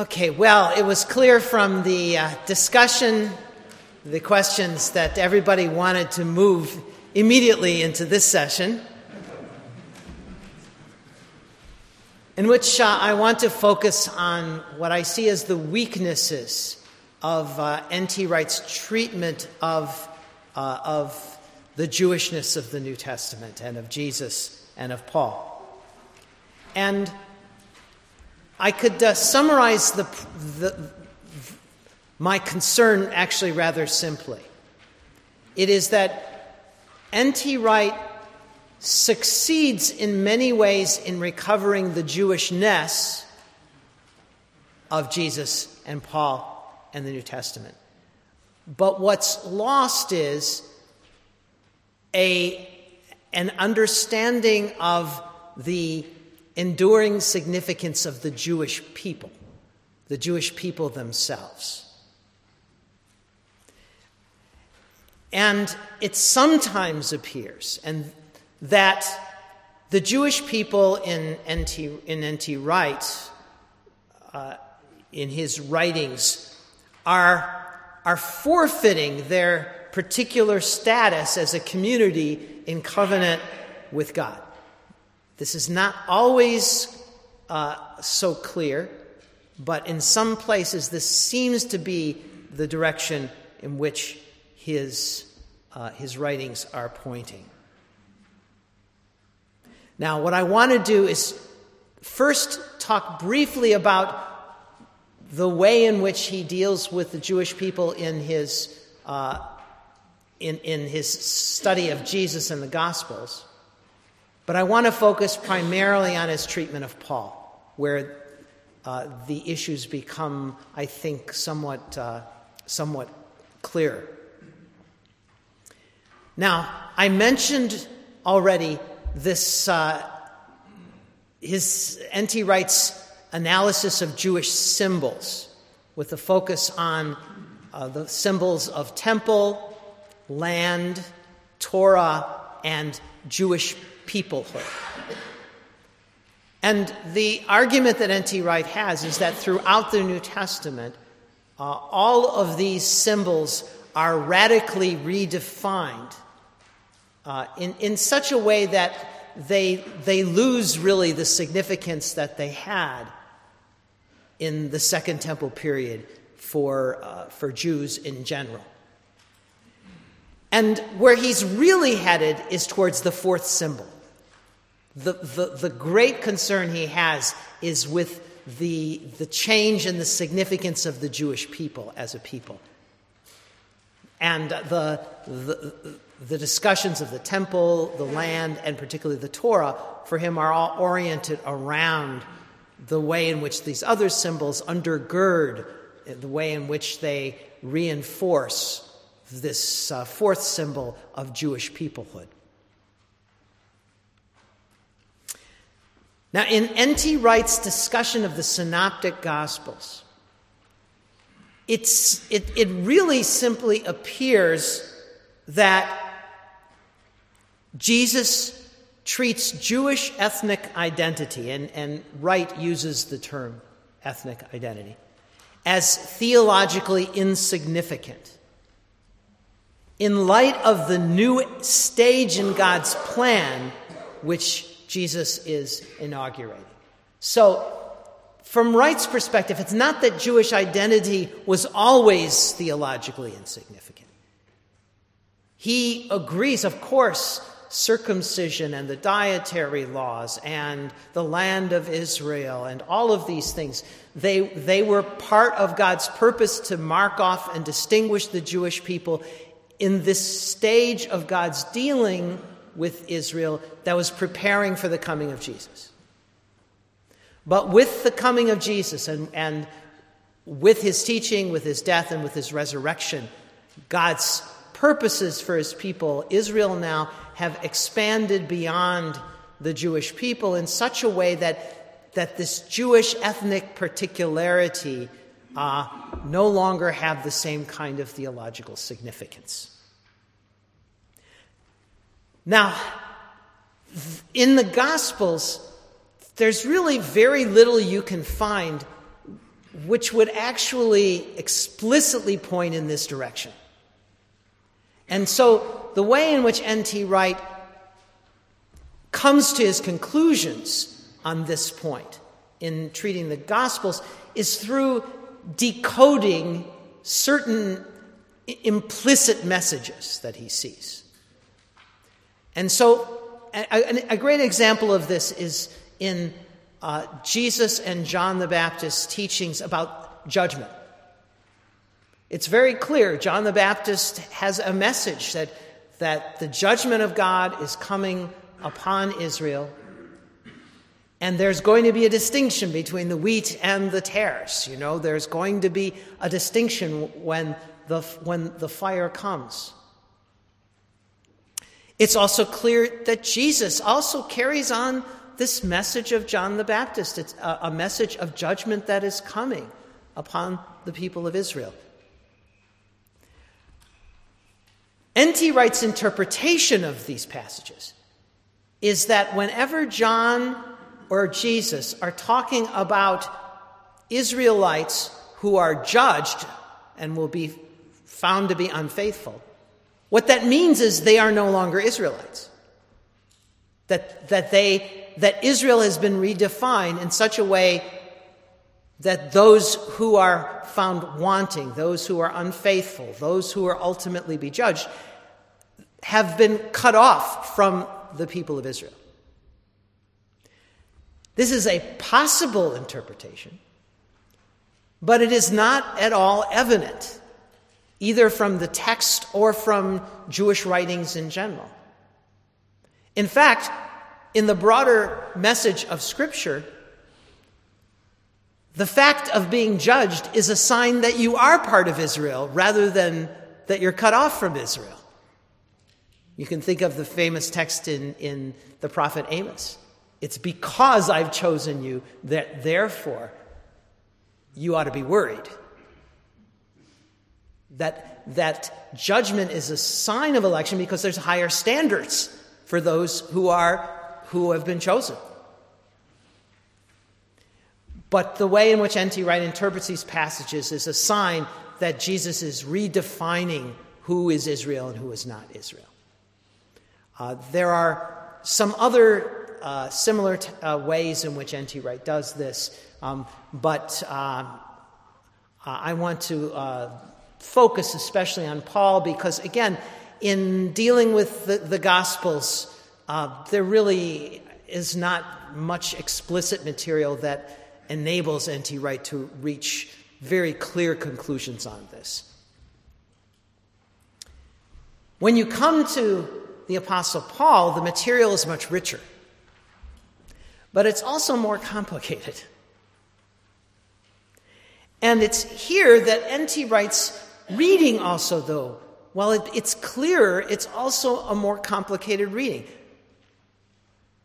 Okay, well, it was clear from the uh, discussion, the questions, that everybody wanted to move immediately into this session, in which uh, I want to focus on what I see as the weaknesses of uh, N.T. Wright's treatment of, uh, of the Jewishness of the New Testament and of Jesus and of Paul. And I could uh, summarize the, the, my concern actually rather simply. It is that N.T. Wright succeeds in many ways in recovering the Jewishness of Jesus and Paul and the New Testament. But what's lost is a, an understanding of the enduring significance of the Jewish people, the Jewish people themselves. And it sometimes appears and that the Jewish people in N.T. In N.T. Wright, uh, in his writings, are, are forfeiting their particular status as a community in covenant with God. This is not always uh, so clear, but in some places this seems to be the direction in which his, uh, his writings are pointing. Now, what I want to do is first talk briefly about the way in which he deals with the Jewish people in his, uh, in, in his study of Jesus and the Gospels. But I want to focus primarily on his treatment of Paul, where uh, the issues become, I think, somewhat, uh, somewhat clearer. Now, I mentioned already this, uh, his N.T. Wright's analysis of Jewish symbols, with a focus on uh, the symbols of temple, land, Torah, and Jewish peoplehood. And the argument that N.T. Wright has is that throughout the New Testament, uh, all of these symbols are radically redefined uh, in, in such a way that they, they lose really the significance that they had in the Second Temple period for, uh, for Jews in general. And where he's really headed is towards the fourth symbol. The, the, the great concern he has is with the, the change in the significance of the Jewish people as a people. And the, the, the discussions of the temple, the land, and particularly the Torah for him are all oriented around the way in which these other symbols undergird the way in which they reinforce this uh, fourth symbol of Jewish peoplehood. Now, in N.T. Wright's discussion of the Synoptic Gospels, it's, it, it really simply appears that Jesus treats Jewish ethnic identity, and, and Wright uses the term ethnic identity, as theologically insignificant. In light of the new stage in God's plan, which Jesus is inaugurating. So, from Wright's perspective, it's not that Jewish identity was always theologically insignificant. He agrees, of course, circumcision and the dietary laws and the land of Israel and all of these things, they, they were part of God's purpose to mark off and distinguish the Jewish people in this stage of God's dealing with Israel that was preparing for the coming of Jesus. But with the coming of Jesus and, and with his teaching, with his death, and with his resurrection, God's purposes for his people, Israel now have expanded beyond the Jewish people in such a way that, that this Jewish ethnic particularity uh, no longer have the same kind of theological significance. Now, in the Gospels, there's really very little you can find which would actually explicitly point in this direction. And so the way in which N.T. Wright comes to his conclusions on this point in treating the Gospels is through decoding certain implicit messages that he sees. And so, a, a great example of this is in uh, Jesus and John the Baptist's teachings about judgment. It's very clear. John the Baptist has a message that, that the judgment of God is coming upon Israel. And there's going to be a distinction between the wheat and the tares. You know, there's going to be a distinction when the, when the fire comes. It's also clear that Jesus also carries on this message of John the Baptist. It's a, a message of judgment that is coming upon the people of Israel. N.T. Wright's interpretation of these passages is that whenever John or Jesus are talking about Israelites who are judged and will be found to be unfaithful, what that means is they are no longer Israelites. That, that they that Israel has been redefined in such a way that those who are found wanting, those who are unfaithful, those who are ultimately be judged, have been cut off from the people of Israel. This is a possible interpretation, but it is not at all evident, either from the text or from Jewish writings in general. In fact, in the broader message of Scripture, the fact of being judged is a sign that you are part of Israel rather than that you're cut off from Israel. You can think of the famous text in, in the prophet Amos. It's because I've chosen you that therefore you ought to be worried. That, that judgment is a sign of election because there's higher standards for those who are who have been chosen. But the way in which N.T. Wright interprets these passages is a sign that Jesus is redefining who is Israel and who is not Israel. Uh, there are some other uh, similar t- uh, ways in which N.T. Wright does this, um, but uh, uh, I want to uh, focus especially on Paul because, again, in dealing with the, the Gospels, uh, there really is not much explicit material that enables N.T. Wright to reach very clear conclusions on this. When you come to the Apostle Paul, the material is much richer, but it's also more complicated. And it's here that N.T. Wright's reading also, though, while it, it's clearer, it's also a more complicated reading.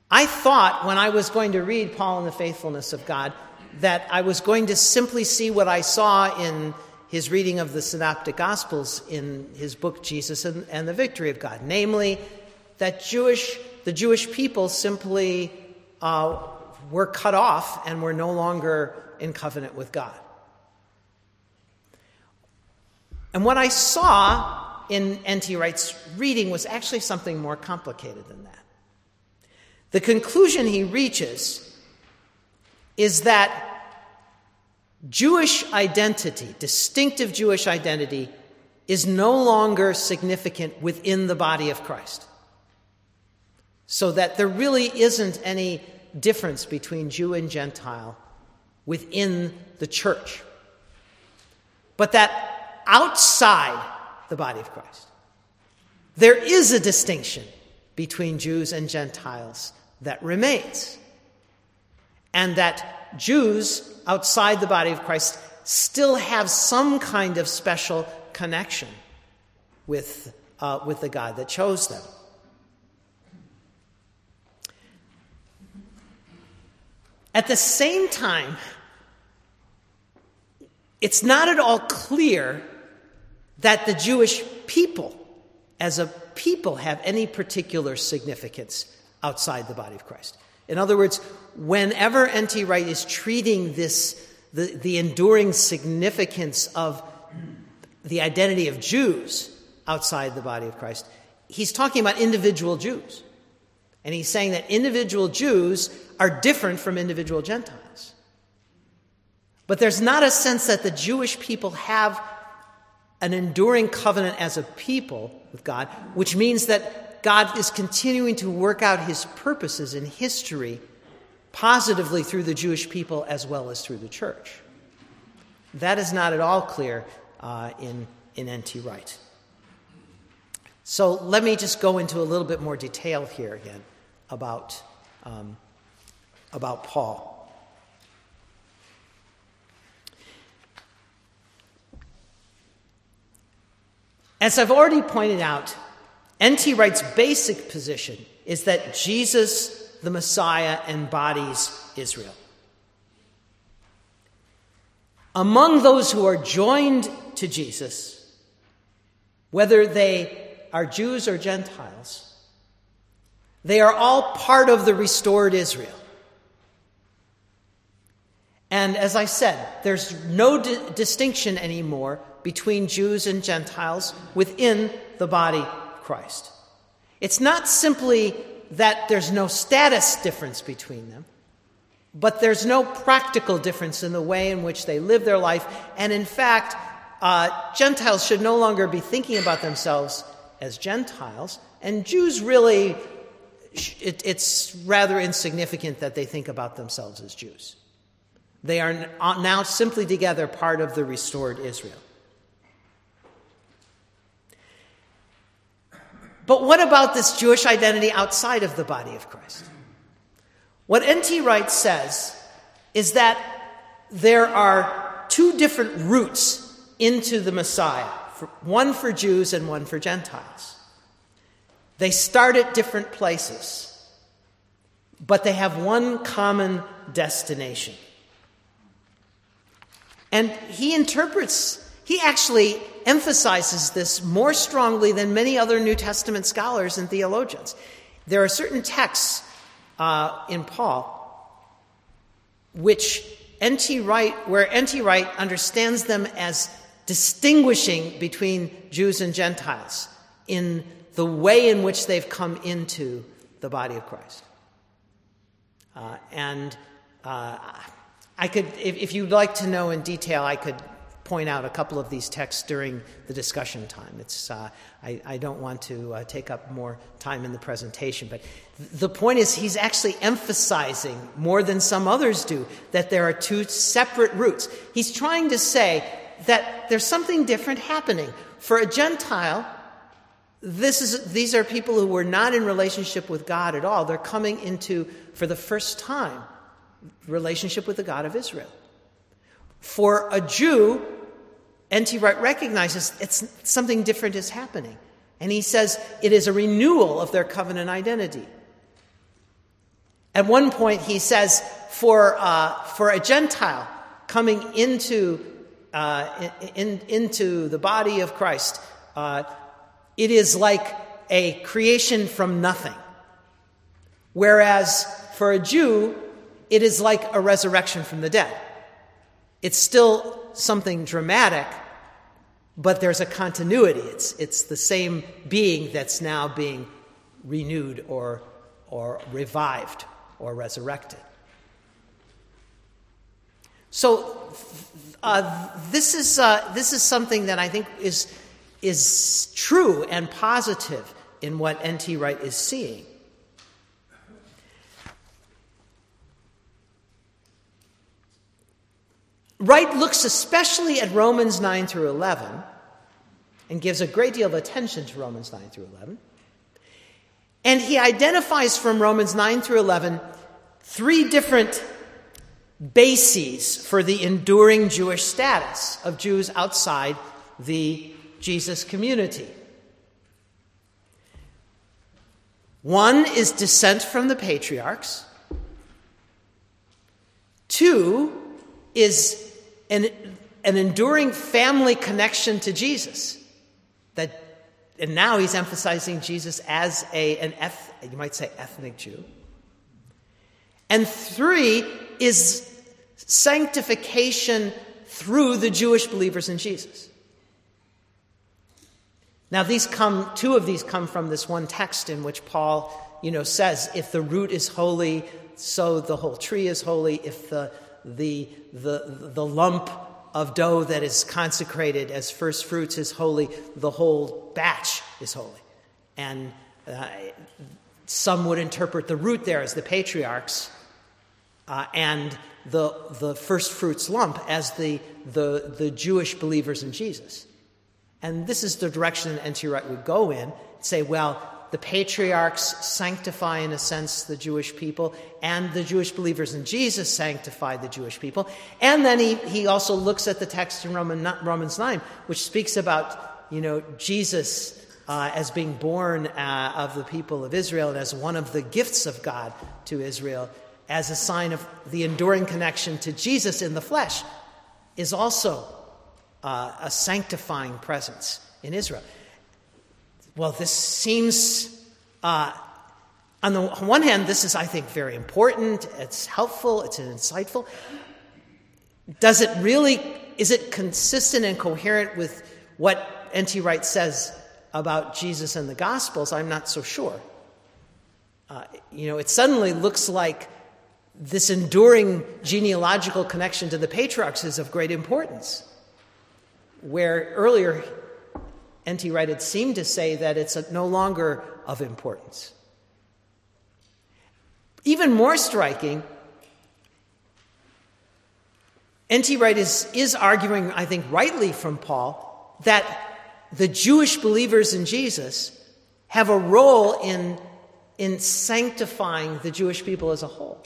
I thought when I was going to read Paul and the faithfulness of God that I was going to simply see what I saw in his reading of the Synoptic Gospels in his book Jesus and, and the Victory of God, namely that Jewish the Jewish people simply uh, were cut off and were no longer in covenant with God. And what I saw in N.T. Wright's reading was actually something more complicated than that. The conclusion he reaches is that Jewish identity, distinctive Jewish identity, is no longer significant within the body of Christ. So that there really isn't any difference between Jew and Gentile within the church. But that outside the body of Christ, there is a distinction between Jews and Gentiles that remains. And that Jews outside the body of Christ still have some kind of special connection with, uh, with the God that chose them. At the same time, it's not at all clear that the Jewish people, as a people, have any particular significance outside the body of Christ. In other words, whenever N.T. Wright is treating this, the, the enduring significance of the identity of Jews outside the body of Christ, he's talking about individual Jews. And he's saying that individual Jews are different from individual Gentiles. But there's not a sense that the Jewish people have an enduring covenant as a people with God, which means that God is continuing to work out his purposes in history positively through the Jewish people as well as through the church. That is not at all clear uh, in, in N.T. Wright. So let me just go into a little bit more detail here again about, um, about Paul. As I've already pointed out, N.T. Wright's basic position is that Jesus, the Messiah, embodies Israel. Among those who are joined to Jesus, whether they are Jews or Gentiles, they are all part of the restored Israel. And as I said, there's no di- distinction anymore between Jews and Gentiles within the body of Christ. It's not simply that there's no status difference between them, but there's no practical difference in the way in which they live their life. And in fact, uh, Gentiles should no longer be thinking about themselves as Gentiles, and Jews really, it, it's rather insignificant that they think about themselves as Jews. They are now simply together part of the restored Israel. But what about this Jewish identity outside of the body of Christ? What N.T. Wright says is that there are two different routes into the Messiah one for Jews and one for Gentiles. They start at different places, but they have one common destination. And he interprets he actually emphasizes this more strongly than many other New Testament scholars and theologians. There are certain texts uh, in Paul which N.T. Wright, where N.T. Wright understands them as distinguishing between Jews and Gentiles in the way in which they've come into the body of Christ. Uh, and uh, I could, if, if, you'd like to know in detail, I could point out a couple of these texts during the discussion time. It's, uh, I, I, don't want to uh, take up more time in the presentation, but the point is he's actually emphasizing more than some others do that there are two separate routes. He's trying to say that there's something different happening. For a Gentile, this is, these are people who were not in relationship with God at all. They're coming into, for the first time, relationship with the God of Israel. For a Jew, N.T. Wright recognizes it's something different is happening. And he says it is a renewal of their covenant identity. At one point, he says, for, uh, for a Gentile coming into, uh, in, into the body of Christ, uh, it is like a creation from nothing. Whereas for a Jew, it is like a resurrection from the dead. It's still something dramatic, but there's a continuity. It's, it's the same being that's now being renewed or, or revived or resurrected. So, uh, this, is, uh, this is something that I think is, is true and positive in what N.T. Wright is seeing. Wright looks especially at Romans 9 through 11 and gives a great deal of attention to Romans 9 through 11. And he identifies from Romans 9 through 11 three different bases for the enduring Jewish status of Jews outside the Jesus community. One is descent from the patriarchs. Two is an, an enduring family connection to Jesus. That, and now he's emphasizing Jesus as a, an eth, you might say ethnic Jew. And three is sanctification through the Jewish believers in Jesus. Now, these come, two of these come from this one text in which Paul, you know, says, if the root is holy, so the whole tree is holy. If the, the, the, the lump of dough that is consecrated as first fruits is holy, the whole batch is holy. And uh, some would interpret the root there as the patriarchs, uh, and the, the first fruits lump as the, the, the Jewish believers in Jesus. And this is the direction that N.T. Wright would go in say, well, the patriarchs sanctify, in a sense, the Jewish people, and the Jewish believers in Jesus sanctify the Jewish people. And then he, he also looks at the text in Roman, Romans 9, which speaks about, you know, Jesus uh, as being born uh, of the people of Israel and as one of the gifts of God to Israel as a sign of the enduring connection to Jesus in the flesh, is also uh, a sanctifying presence in Israel. Well, this seems, uh, on the one hand, this is, I think, very important, it's helpful, it's insightful. Does it really, is it consistent and coherent with what N.T. Wright says about Jesus and the Gospels? I'm not so sure. Uh, you know, it suddenly looks like this enduring genealogical connection to the patriarchs is of great importance. Where earlier N.T. Wright had seemed to say that it's no longer of importance. Even more striking, N.T. Wright is, is arguing, I think rightly from Paul, that the Jewish believers in Jesus have a role in, in sanctifying the Jewish people as a whole.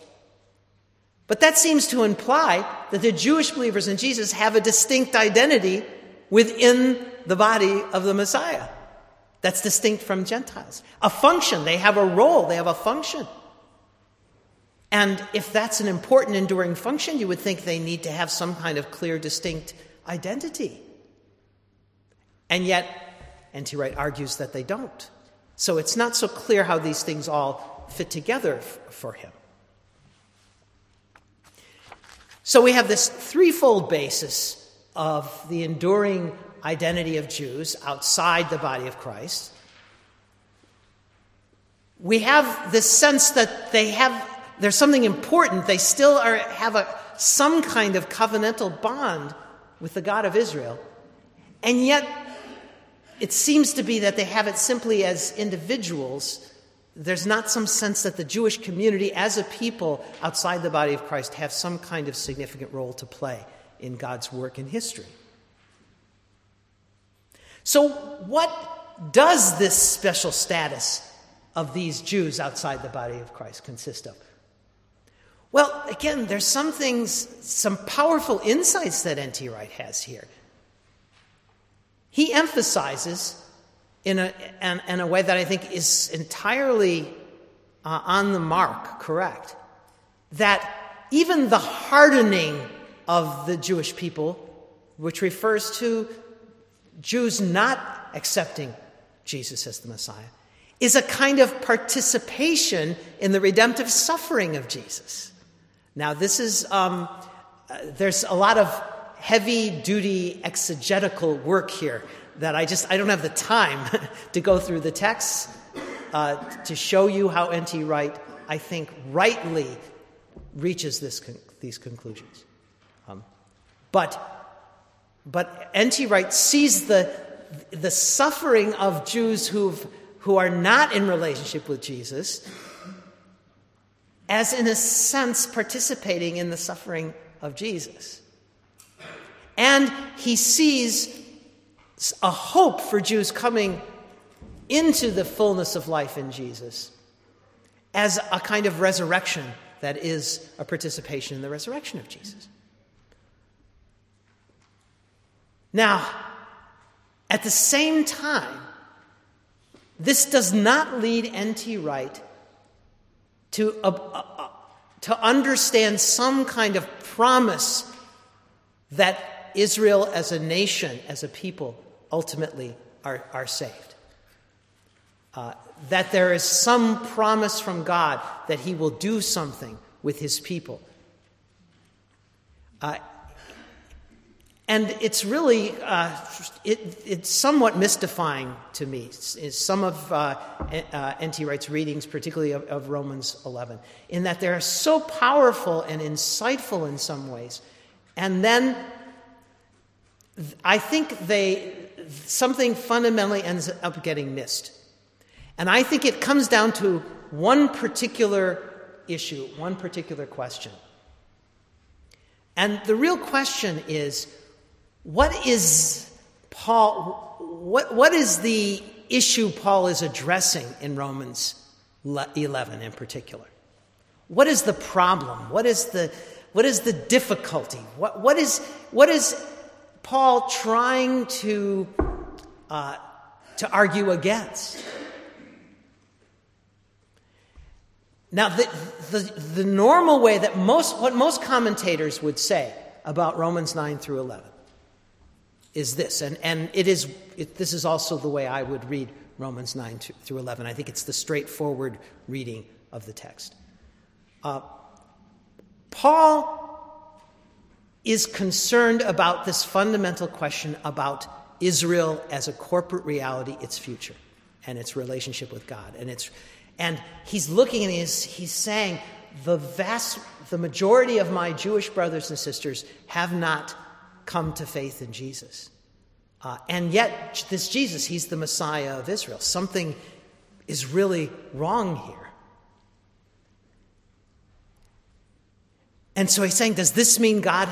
But that seems to imply that the Jewish believers in Jesus have a distinct identity within the body of the Messiah that's distinct from Gentiles. A function, they have a role, they have a function. And if that's an important, enduring function, you would think they need to have some kind of clear, distinct identity. And yet, N.T. Wright argues that they don't. So it's not so clear how these things all fit together f- for him. So we have this threefold basis of the enduring identity of Jews outside the body of Christ. We have this sense that they have there's something important. They still are, have a, some kind of covenantal bond with the God of Israel. And yet, it seems to be that they have it simply as individuals there's not some sense that the Jewish community as a people outside the body of Christ have some kind of significant role to play in God's work in history. So, what does this special status of these Jews outside the body of Christ consist of? Well, again, there's some things, some powerful insights that N.T. Wright has here. He emphasizes in a, in, in a way that I think is entirely uh, on the mark, correct. That even the hardening of the Jewish people, which refers to Jews not accepting Jesus as the Messiah, is a kind of participation in the redemptive suffering of Jesus. Now, this is, um, uh, there's a lot of heavy duty exegetical work here that I just I don't have the time to go through the texts uh, to show you how N.T. Wright, I think, rightly reaches this con- these conclusions. But but N.T. Wright sees the the suffering of Jews who who are not in relationship with Jesus as, in a sense, participating in the suffering of Jesus. And he sees a hope for Jews coming into the fullness of life in Jesus as a kind of resurrection that is a participation in the resurrection of Jesus. Now, at the same time, this does not lead N.T. Wright to, uh, uh, uh, to understand some kind of promise that Israel as a nation, as a people, ultimately are, are saved. Uh, that there is some promise from God that He will do something with His people. Uh, and it's really uh, it, it's somewhat mystifying to me. some of uh, uh, N.T. Wright's readings, particularly of, of, Romans 11, in that they're so powerful and insightful in some ways, and then I think they something fundamentally ends up getting missed, and I think it comes down to one particular issue, one particular question, and the real question is what is Paul, what, what is the issue Paul is addressing in Romans 11 in particular? What is the problem? What is the, what is the difficulty? What, what, is, what is Paul trying to, uh, to argue against? Now, the, the, the normal way that most, what most commentators would say about Romans 9 through 11 is this, and, and it is, it, this is also the way I would read Romans 9 through 11. I think it's the straightforward reading of the text. Uh, Paul is concerned about this fundamental question about Israel as a corporate reality, its future, and its relationship with God. And, it's, and he's looking and he's, he's saying, the vast, the majority of my Jewish brothers and sisters have not come to faith in Jesus. Uh, and yet, this Jesus, he's the Messiah of Israel. Something is really wrong here. And so he's saying, does this mean God,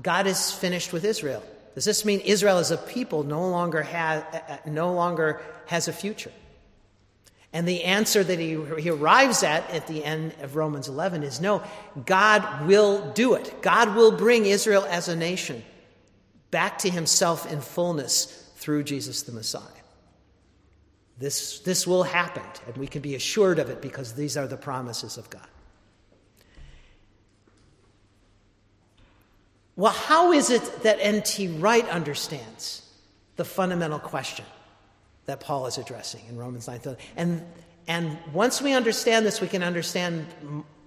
God is finished with Israel? Does this mean Israel as a people no longer, has, uh, uh, no longer has a future? And the answer that he, he arrives at at the end of Romans 11 is no, God will do it. God will bring Israel as a nation back to himself in fullness through Jesus the Messiah. This, this will happen, and we can be assured of it because these are the promises of God. Well, how is it that N.T. Wright understands the fundamental question? That Paul is addressing in Romans 9. And, and once we understand this, we can understand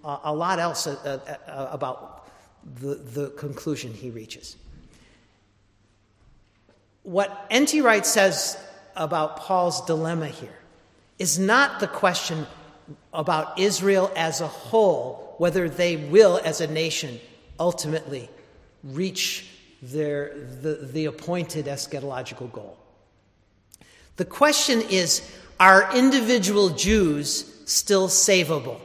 a, a lot else uh, uh, uh, about the, the conclusion he reaches. What N.T. Wright says about Paul's dilemma here is not the question about Israel as a whole, whether they will, as a nation, ultimately reach their, the, the appointed eschatological goal. The question is are individual Jews still savable?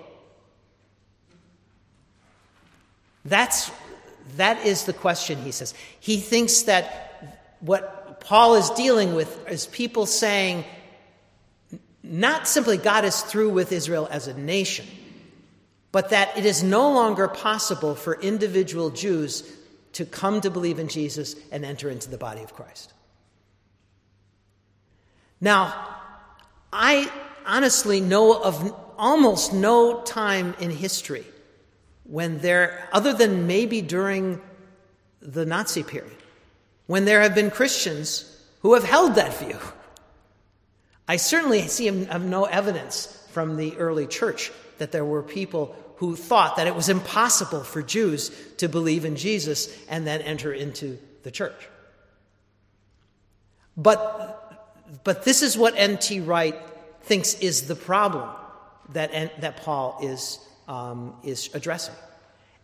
That's, that is the question, he says. He thinks that what Paul is dealing with is people saying, not simply God is through with Israel as a nation, but that it is no longer possible for individual Jews to come to believe in Jesus and enter into the body of Christ. Now, I honestly know of almost no time in history when there, other than maybe during the Nazi period, when there have been Christians who have held that view. I certainly see have no evidence from the early church that there were people who thought that it was impossible for Jews to believe in Jesus and then enter into the church. But but this is what N.T. Wright thinks is the problem that, that Paul is, um, is addressing.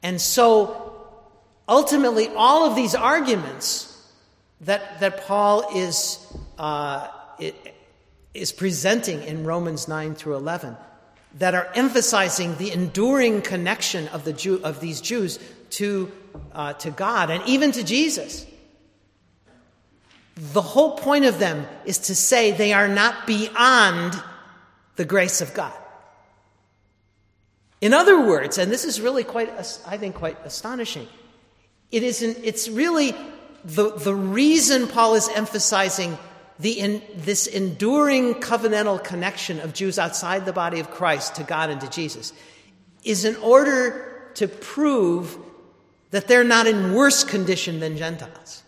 And so ultimately, all of these arguments that, that Paul is, uh, is presenting in Romans 9 through 11 that are emphasizing the enduring connection of, the Jew, of these Jews to, uh, to God and even to Jesus the whole point of them is to say they are not beyond the grace of God. In other words, and this is really quite, I think, quite astonishing, it isn't, it's really the, the reason Paul is emphasizing the in, this enduring covenantal connection of Jews outside the body of Christ to God and to Jesus is in order to prove that they're not in worse condition than Gentiles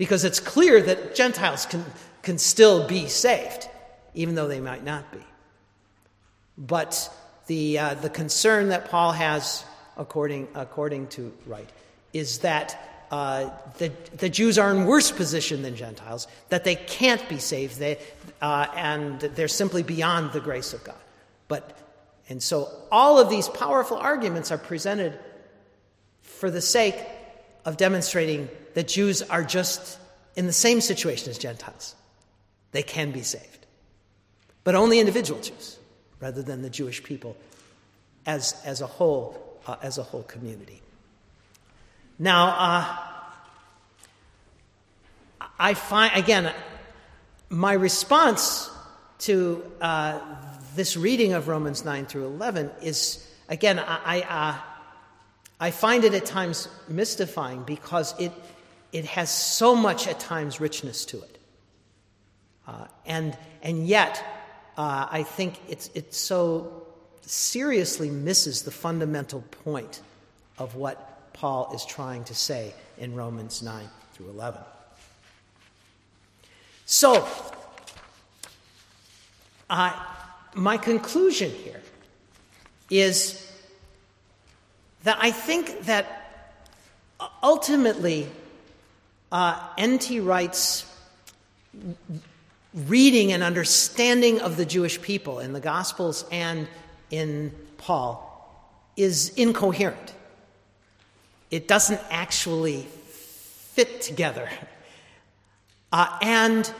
because it's clear that Gentiles can, can still be saved, even though they might not be. But the, uh, the concern that Paul has according, according to Wright, is that uh, the, the Jews are in worse position than Gentiles, that they can't be saved, they, uh, and they're simply beyond the grace of God. But, and so all of these powerful arguments are presented for the sake of demonstrating that Jews are just in the same situation as Gentiles. They can be saved, but only individual Jews rather than the Jewish people as, as, a, whole, uh, as a whole community. Now, uh, I find, again, my response to uh, this reading of Romans 9 through 11 is, again, I, I, uh, I find it at times mystifying because it, it has so much at times richness to it. Uh, and, and yet, uh, I think it's, it so seriously misses the fundamental point of what Paul is trying to say in Romans 9 through 11. So, uh, my conclusion here is that I think that ultimately uh, N.T. Wright's reading and understanding of the Jewish people in the Gospels and in Paul is incoherent it doesn't actually fit together. Uh, and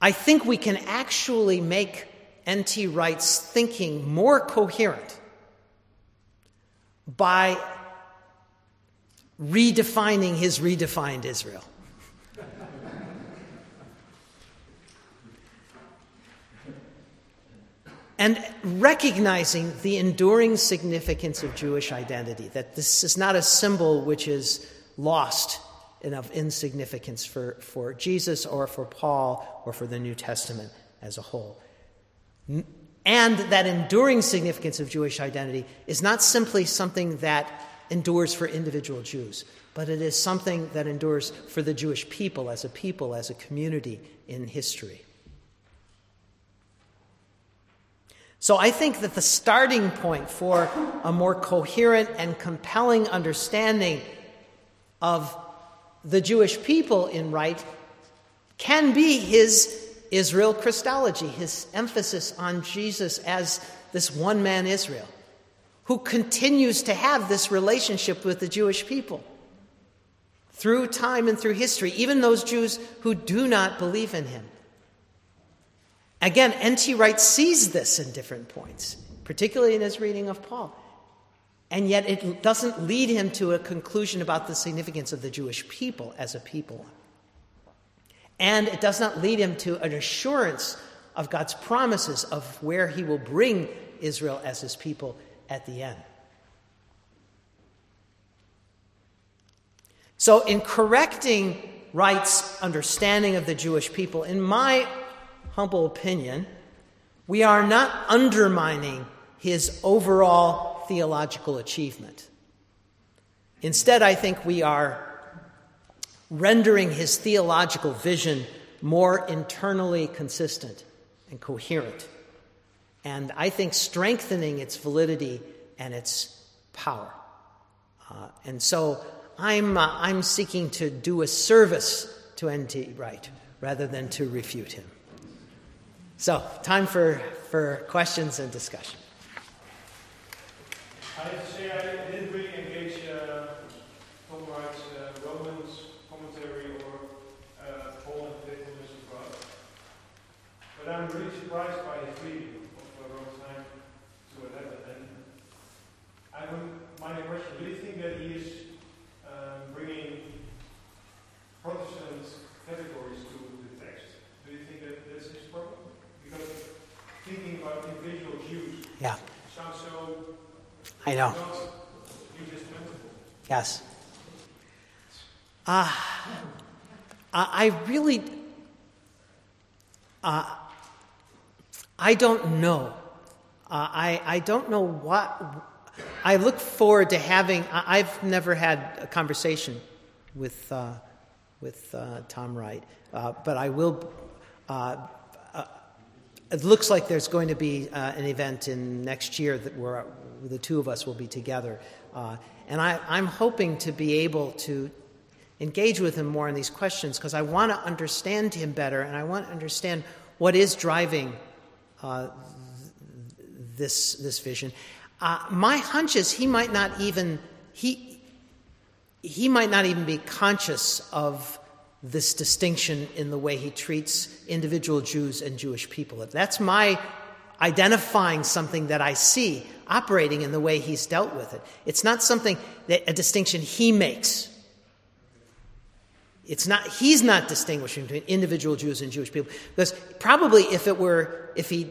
I think we can actually make N.T. Wright's thinking more coherent by redefining his redefined Israel. and recognizing the enduring significance of Jewish identity, that this is not a symbol which is lost and of insignificance for, for Jesus or for Paul or for the New Testament as a whole. And that enduring significance of Jewish identity is not simply something that endures for individual Jews, but it is something that endures for the Jewish people as a people, as a community in history. So I think that the starting point for a more coherent and compelling understanding of the Jewish people in Wright can be his Israel Christology, his emphasis on Jesus as this one man Israel, who continues to have this relationship with the Jewish people through time and through history, even those Jews who do not believe in him. Again, N.T. Wright sees this in different points, particularly in his reading of Paul. And yet it doesn't lead him to a conclusion about the significance of the Jewish people as a people. And it does not lead him to an assurance of God's promises of where he will bring Israel as his people at the end. So, in correcting Wright's understanding of the Jewish people, in my humble opinion, we are not undermining his overall theological achievement. Instead, I think we are rendering his theological vision more internally consistent and coherent. And I think strengthening its validity and its power. Uh, and so I'm, uh, I'm seeking to do a service to N.T. Wright rather than to refute him. So, time for, for questions and discussion. I have to say, I didn't really engage uh, Tom Wright's uh, Romans commentary or uh, Paul and faithfulness of God. But I'm really surprised by his reading of uh, Romans 9 to 11. And I would, my question, do you think that he is um, bringing Protestant categories to the text? Do you think that that's his problem? Because thinking about individual Jews Yeah, sounds so I know. Yes. Uh, I really. Uh, I don't know. Uh, I, I don't know what. I look forward to having. I, I've never had a conversation with, uh, with uh, Tom Wright, uh, but I will. Uh, it looks like there's going to be an event in next year that where the two of us will be together. Uh, and I, I'm hoping to be able to engage with him more in these questions because I want to understand him better and I want to understand what is driving uh, this, this vision. Uh, my hunch is he might not even he, he might not even be conscious of this distinction in the way he treats individual Jews and Jewish people. That's my identifying something that I see operating in the way he's dealt with it. It's not something that a distinction he makes. It's not he's not distinguishing between individual Jews and Jewish people because probably if it were if he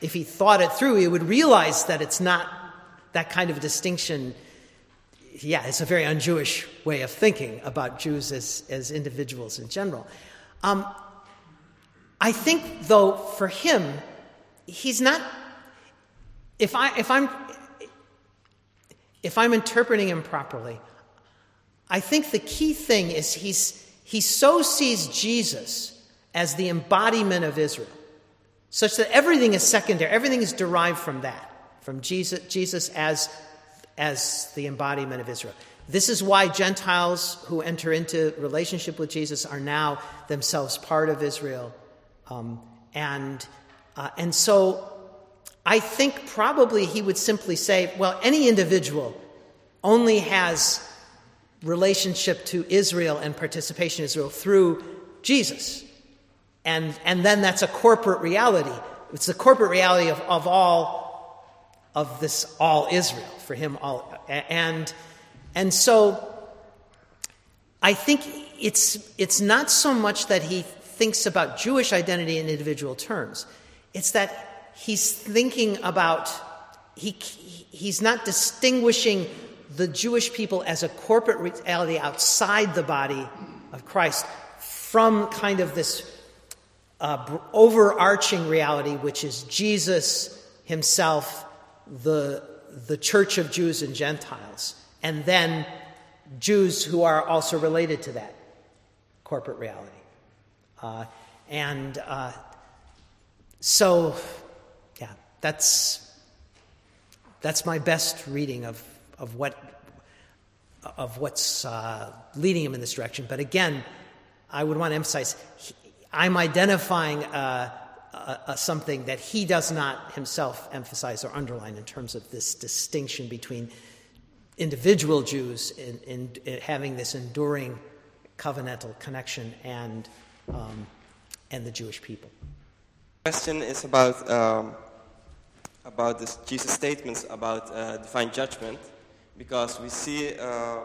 if he thought it through he would realize that it's not that kind of distinction yeah, it's a very un-Jewish way of thinking about Jews as, as individuals in general. Um, I think, though, for him, he's not. If I if I'm if I'm interpreting him properly, I think the key thing is he's he so sees Jesus as the embodiment of Israel, such that everything is secondary, everything is derived from that, from Jesus, Jesus as as the embodiment of Israel. This is why Gentiles who enter into relationship with Jesus are now themselves part of Israel. Um, and, uh, and so I think probably he would simply say, well, any individual only has relationship to Israel and participation in Israel through Jesus. And, and then that's a corporate reality. It's the corporate reality of, of all of this all Israel, for him all and and so I think it's it's not so much that he thinks about Jewish identity in individual terms. It's that he's thinking about he he's not distinguishing the Jewish people as a corporate reality outside the body of Christ from kind of this uh, overarching reality, which is Jesus himself the, the church of Jews and Gentiles, and then Jews who are also related to that corporate reality. Uh, and uh, so, yeah, that's, that's my best reading of, of, what, of what's uh, leading him in this direction. But again, I would want to emphasize he, I'm identifying uh, something that he does not himself emphasize or underline in terms of this distinction between individual Jews in, in, in having this enduring covenantal connection and, um, and the Jewish people. The question is about, um, about this Jesus' statements about uh, divine judgment, because we see, uh,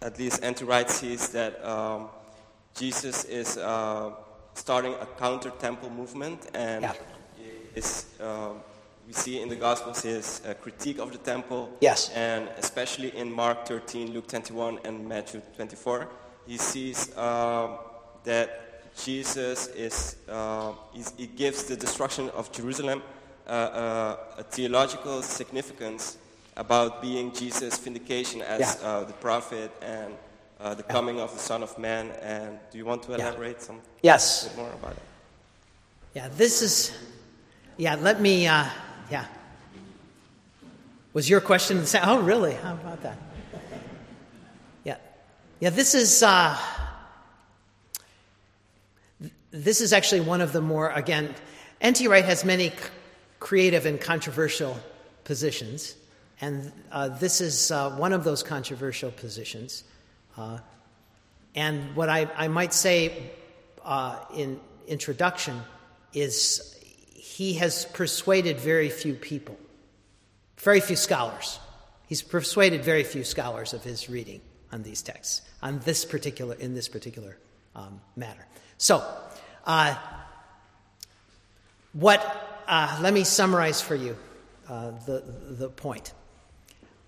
at least N.T. Wright sees that um, Jesus is. Uh, starting a counter temple movement, and yeah. is, um, we see in the Gospels his uh, critique of the temple. Yes. And especially in Mark 13, Luke 21, and Matthew 24, he sees um, that Jesus is, uh, he gives the destruction of Jerusalem uh, uh, a theological significance about being Jesus' vindication as yeah. Uh, the prophet and uh, the coming of the Son of Man. And do you want to elaborate yeah. some yes. bit more about it? Yeah, this is, yeah, let me, uh, yeah. Was your question the same? Oh, really? How about that? Yeah. Yeah, this is, uh, this is actually one of the more, again, N.T. Wright has many creative and controversial positions, and uh, this is uh, one of those controversial positions. Uh, and what I, I might say uh, in introduction is he has persuaded very few people, very few scholars. He's persuaded very few scholars of his reading on these texts, on this particular, in this particular um, matter. So, uh, what, uh, let me summarize for you uh, the, the point.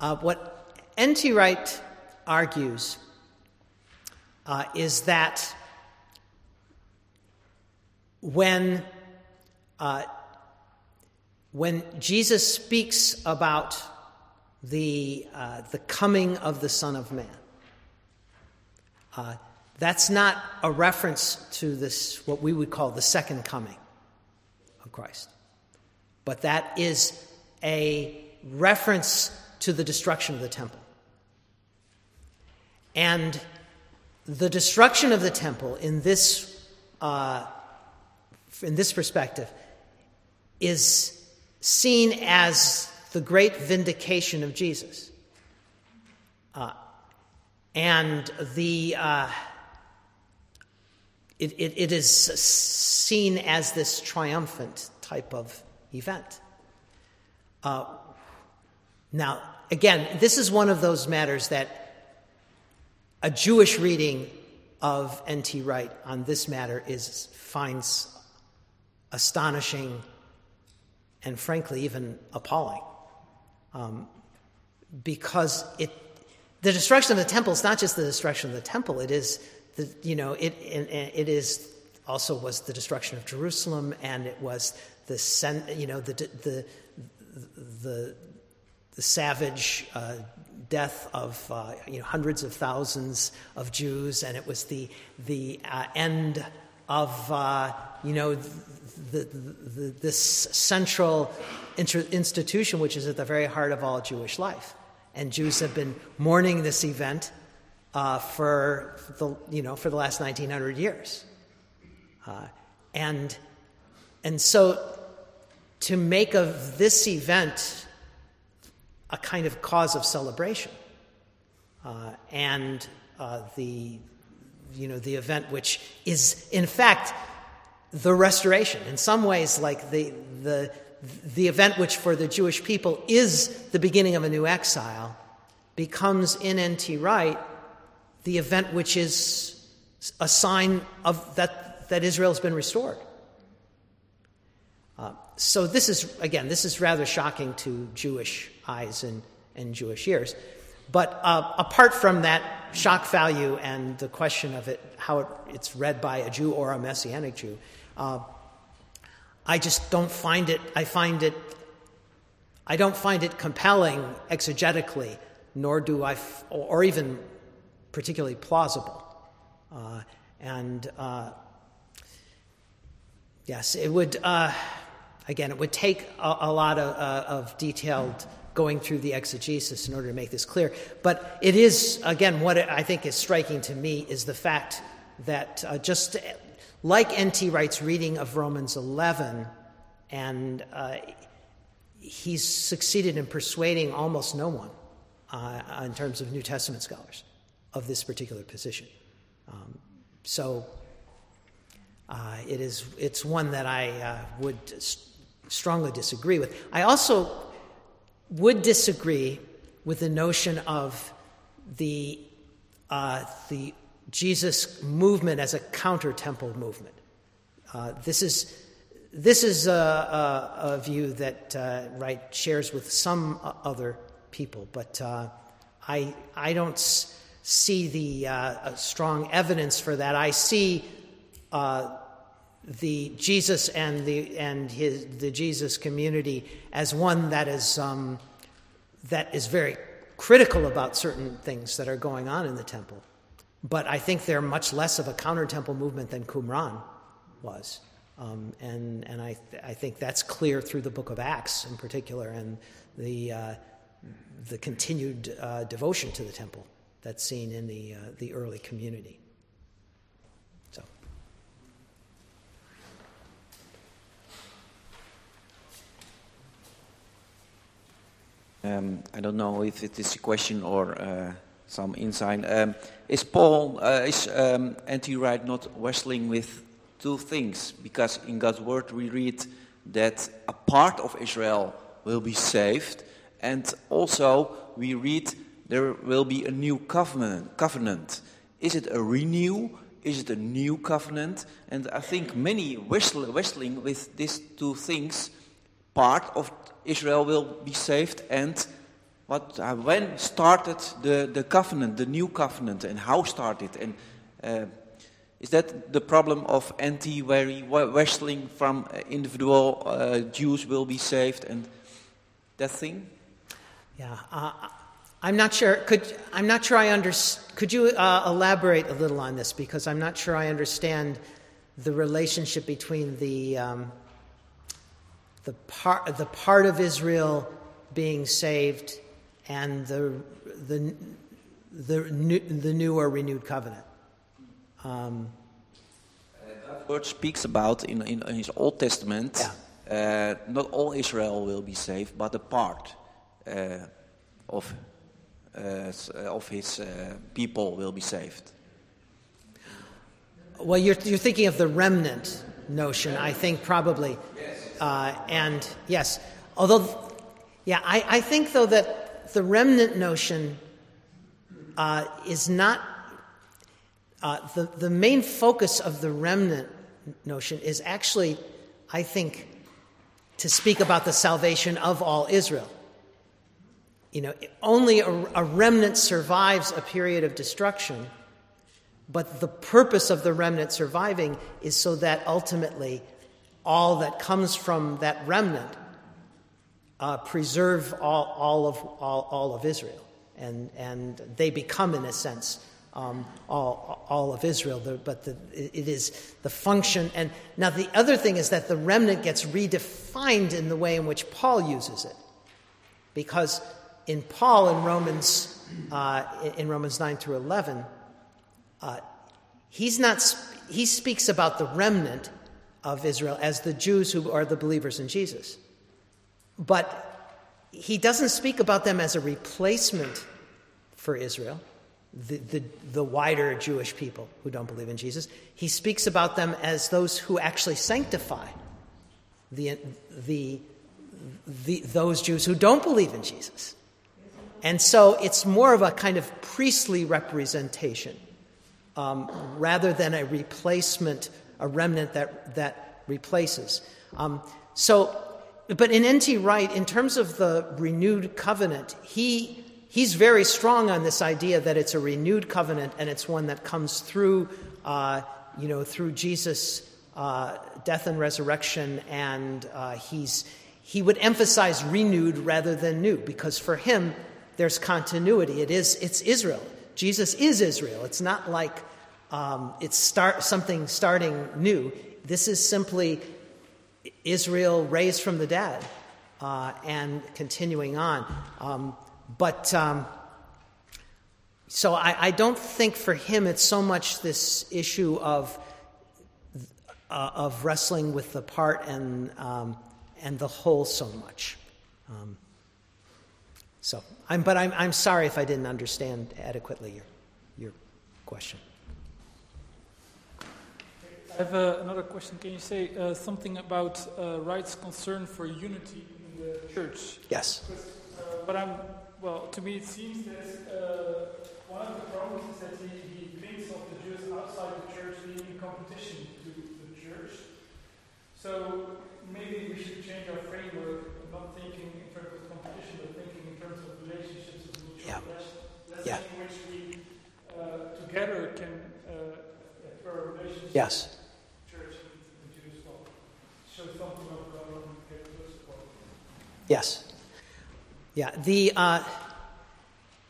Uh, what N.T. Wright argues uh, is that when, uh, when Jesus speaks about the, the coming of the Son of Man, that's not a reference to this, what we would call the second coming of Christ. But that is a reference to the destruction of the temple. And the destruction of the temple in this, uh, in this perspective is seen as the great vindication of Jesus. Uh, and the, uh, it, it, it is seen as this triumphant type of event. Uh, now, again, this is one of those matters that a Jewish reading of N.T. Wright on this matter is finds astonishing and frankly even appalling. Um, because it, the destruction of the temple is not just the destruction of the temple, it is the, you know, it, it, is also was the destruction of Jerusalem and it was the, you know, the, the, the, the savage uh, death of uh, you know, hundreds of thousands of Jews, and it was the, the uh, end of uh, you know, the, the, this central institution which is at the very heart of all Jewish life. And Jews have been mourning this event uh, for, the, you know, for the last 1900 years. Uh, and, and so to make of this event a kind of cause of celebration. Uh, and uh, the, you know, the event which is, in fact, the restoration. In some ways, like the, the, the event which for the Jewish people is the beginning of a new exile, becomes in N.T. Wright the event which is a sign of that, that Israel has been restored. Uh, so this is again, this is rather shocking to Jewish eyes and, and Jewish ears. But uh, apart from that shock value and the question of it, how it, it's read by a Jew or a Messianic Jew, uh, I just don't find it, I find it, I don't find it compelling exegetically, nor do I, f- or even particularly plausible. Uh, and uh, yes, it would, uh, again, it would take a, a lot of, uh, of detailed going through the exegesis in order to make this clear. But it is, again, what I think is striking to me is the fact that uh, just like N.T. Wright's reading of Romans 11, and uh, he's succeeded in persuading almost no one in terms of New Testament scholars of this particular position. Um, so uh, it is, it's one that I uh, would st- strongly disagree with. I also would disagree with the notion of the, uh, the Jesus movement as a counter temple movement. Uh, this is, this is a, a, a view that uh, Wright shares with some other people, but uh, I, I don't see the uh, strong evidence for that. I see uh, the Jesus and the and his the Jesus community as one that is um, that is very critical about certain things that are going on in the temple. But I think they're much less of a counter temple movement than Qumran was. Um, and and I, th- I think that's clear through the book of Acts in particular and the, uh, the continued uh, devotion to the temple that's seen in the, uh, the early community. Um, I don't know if it is a question or uh, some insight. Um, is Paul, uh, is um, N.T. Wright not wrestling with two things? Because in God's Word we read that a part of Israel will be saved, and also we read there will be a new covenant. covenant. Is it a renew? Is it a new covenant? And I think many wrestle, wrestling with these two things. Part of Israel will be saved and what, uh, when started the, the covenant, the new covenant, and how started? And uh, is that the problem of N.T. wrestling from uh, individual uh, Jews will be saved and that thing? Yeah, uh, I'm not sure. Could I'm not sure I under, Could you uh, elaborate a little on this because I'm not sure I understand the relationship between the um, the part, the part of Israel being saved and the, the, the, new, the new or renewed covenant. Um, word speaks about in, in, in his Old Testament, uh, not all Israel will be saved, but a part uh, of, of his uh, people will be saved. Well, you're, you're thinking of the remnant notion, I think, probably. Uh, and yes, although, yeah, I, I think, though, that the remnant notion uh, is not. the, the main focus of the remnant notion is actually, I think, to speak about the salvation of all Israel. You know, only a, a, remnant survives a period of destruction, but the purpose of the remnant surviving is so that ultimately all that comes from that remnant uh, preserve all, all, of, all, all of Israel. And, and they become, in a sense, um, all, all of Israel, but the, it is the function. And now the other thing is that the remnant gets redefined in the way in which Paul uses it, because in Paul in Romans uh, in Romans nine through eleven, uh, he's not he speaks about the remnant of Israel as the Jews who are the believers in Jesus, but he doesn't speak about them as a replacement for Israel the, the, the, wider Jewish people who don't believe in Jesus. He speaks about them as those who actually sanctify the, the, the, those Jews who don't believe in Jesus. And so it's more of a kind of priestly representation um, rather than a replacement, a remnant that, that replaces. Um, so, but in N.T. Wright, in terms of the renewed covenant, he he's very strong on this idea that it's a renewed covenant and it's one that comes through, uh, you know, through Jesus' uh, death and resurrection. And uh, he's, he would emphasize renewed rather than new because for him, there's continuity. It is, it's Israel. Jesus is Israel. It's not like um, it's start, something starting new. This is simply Israel raised from the dead uh, and continuing on. Um, but um, so I, I, don't think for him it's so much this issue of uh, of wrestling with the part and um, and the whole so much. Um, so, I'm, but I'm, I'm sorry if I didn't understand adequately your your question. I have uh, another question. Can you say uh, something about uh, Wright's concern for unity in the church? Yes. Uh, but I'm well, to me it seems that uh, one of the problems is that he, he thinks of the Jews outside the church being in competition to the church. So maybe we should change our framework, not thinking in terms of competition, but thinking in terms of relationships of mutual yeah. Less, yeah. in which we uh, together can uh, our relationships. Yes. Church and well, show something of God and get Yes. Yeah, the uh,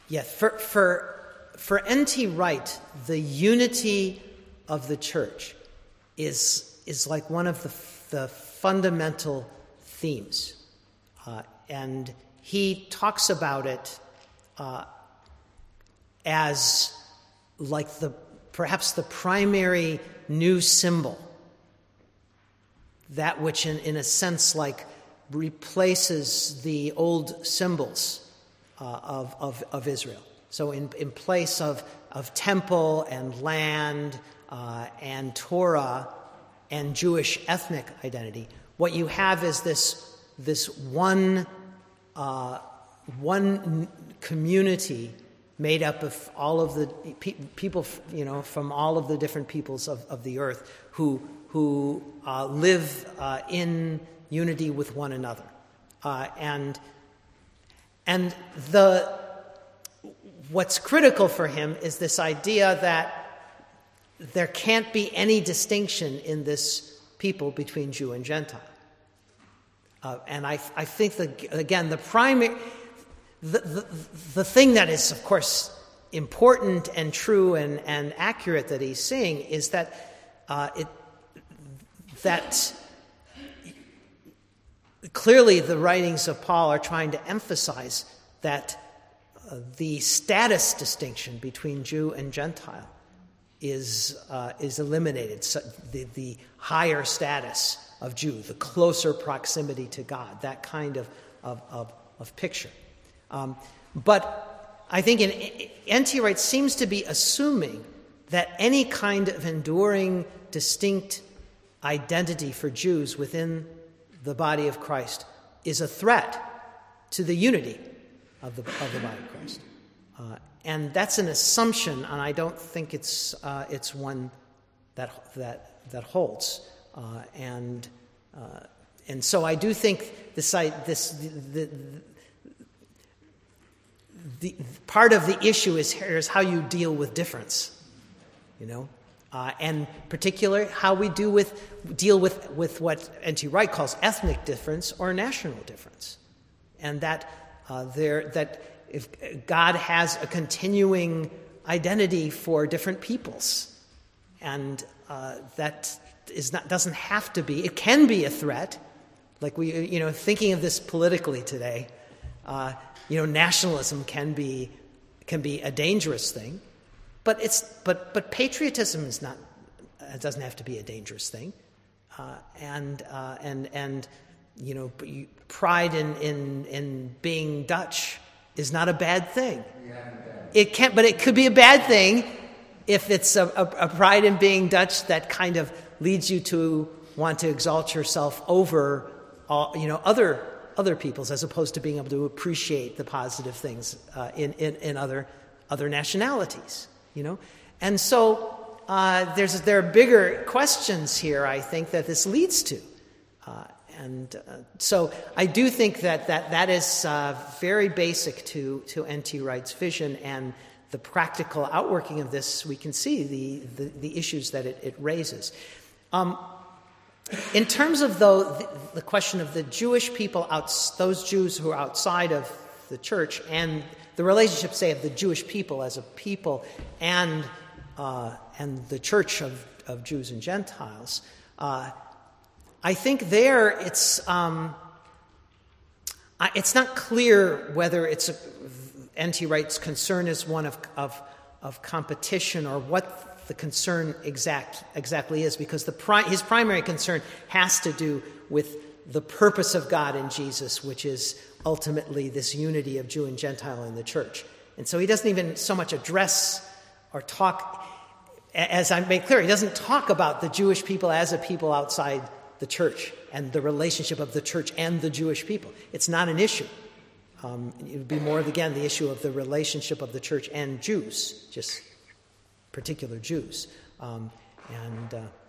yeah for for for N.T. Wright, the unity of the church is is like one of the the fundamental themes, uh, and he talks about it uh, as like the perhaps the primary new symbol, that which in, in a sense like replaces the old symbols uh, of, of, of, Israel. So, in, in place of, of temple and land uh, and Torah and Jewish ethnic identity, what you have is this, this one, uh, one community made up of all of the pe- people, you know, from all of the different peoples of, of the earth who, who uh, live uh, in unity with one another. Uh, and and the, what's critical for him is this idea that there can't be any distinction in this people between Jew and Gentile. Uh, and I, I think that, again, the primary, the, the, the thing that is, of course, important and true and, and accurate that he's seeing is that uh, it, that clearly, the writings of Paul are trying to emphasize that uh, the status distinction between Jew and Gentile is, uh, is eliminated. So the, the higher status of Jew, the closer proximity to God, that kind of, of, of, of picture. Um, but I think N.T. Wright seems to be assuming that any kind of enduring, distinct identity for Jews within the body of Christ is a threat to the unity of the, of the body of Christ. Uh, and that's an assumption, and I don't think it's, uh, it's one that, that, that holds. Uh, and, uh, and so I do think this, this, the, the, the, part of the issue is, is how you deal with difference, you know? Uh, and particular how we do with, deal with, with what N.T. Wright calls ethnic difference or national difference. And that, uh, there, that if God has a continuing identity for different peoples, and uh, that is not, doesn't have to be, it can be a threat. Like we, you know, thinking of this politically today, uh, you know, nationalism can be, can be a dangerous thing. But, it's, but, but patriotism is not, it doesn't have to be a dangerous thing. Uh, and, uh, and, and, you know, pride in, in, in being Dutch is not a bad thing. It can, but it could be a bad thing if it's a, a, a pride in being Dutch that kind of leads you to want to exalt yourself over, all, you know, other other peoples as opposed to being able to appreciate the positive things uh, in, in, in other, other nationalities you know? And so uh, there's, there are bigger questions here, I think, that this leads to. Uh, and uh, so I do think that that, that is uh, very basic to, to N.T. Wright's vision and the practical outworking of this, we can see the, the, the issues that it, it raises. Um, in terms of though the, the, question of the Jewish people, out, those Jews who are outside of the church, and the relationship, say, of the Jewish people as a people and, uh, and the church of, of Jews and Gentiles, uh, I think there it's, um, it's not clear whether it's a, N.T. Wright's concern is one of, of, of competition or what the concern exact, exactly is, because the pri- his primary concern has to do with the purpose of God in Jesus, which is ultimately this unity of Jew and Gentile in the church. And so he doesn't even so much address or talk, as I made clear, he doesn't talk about the Jewish people as a people outside the church and the relationship of the church and the Jewish people. It's not an issue. Um, it would be more, again, the issue of the relationship of the church and Jews, just particular Jews. Um, and. Uh,